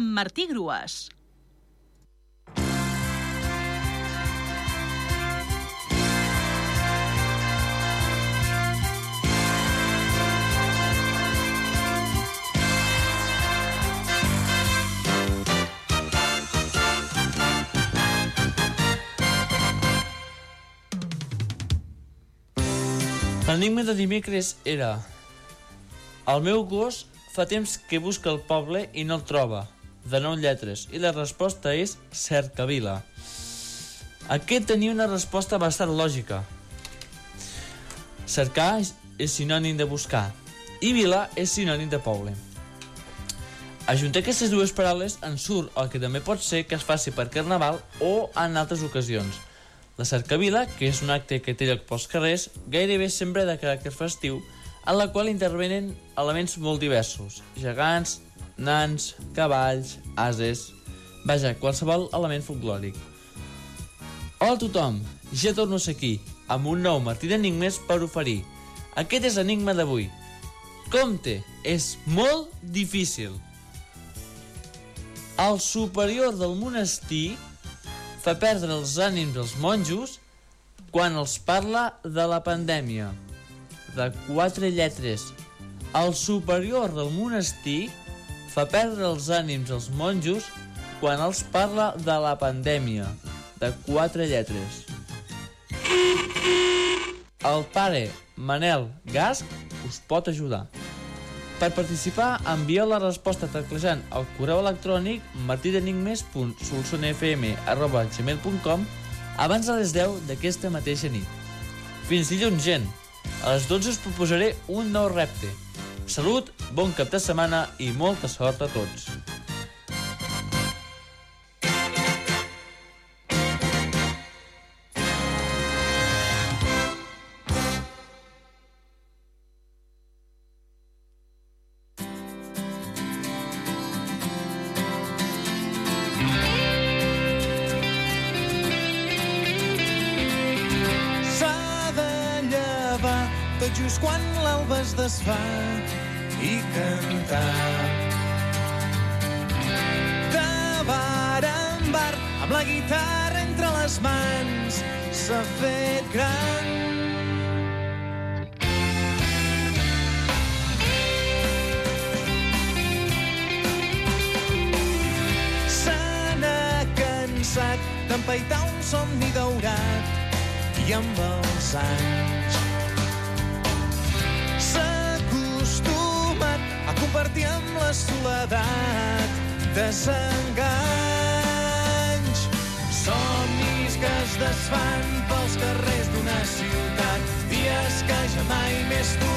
amb Martí Grues. L'enigma de dimecres era El meu gos fa temps que busca el poble i no el troba, de nou lletres, i la resposta és cercavila. Aquest tenia una resposta bastant lògica. Cercar és, és sinònim de buscar i vila és sinònim de poble. Ajuntar aquestes dues paraules en surt el que també pot ser que es faci per Carnaval o en altres ocasions. La cercavila, que és un acte que té lloc pels carrers, gairebé sempre de caràcter festiu, en la qual intervenen elements molt diversos, gegants, nans, cavalls, ases... Vaja, qualsevol element folclòric. Hola a tothom, ja torno a ser aquí, amb un nou Martí d'Enigmes per oferir. Aquest és l'enigma d'avui. Compte, és molt difícil. El superior del monestir fa perdre els ànims als monjos quan els parla de la pandèmia. De quatre lletres. El superior del monestir fa perdre els ànims als monjos quan els parla de la pandèmia. De quatre lletres. El pare Manel Gasc us pot ajudar. Per participar, envieu la resposta teclejant el correu electrònic martidenigmes.solucionfm.gmail.com abans de les 10 d'aquesta mateixa nit. Fins dilluns, gent! A les 12 us proposaré un nou repte. Salut, bon cap de setmana i molta sort a tots! Just quan l'alba es desfà i cantar. De bar en bar, amb la guitarra entre les mans, s'ha fet gran. Cansat d'empaitar un somni daurat i amb els anys compartir amb la soledat. Desenganys. Somnis que es desfan pels carrers d'una ciutat. Dies que ja mai més tu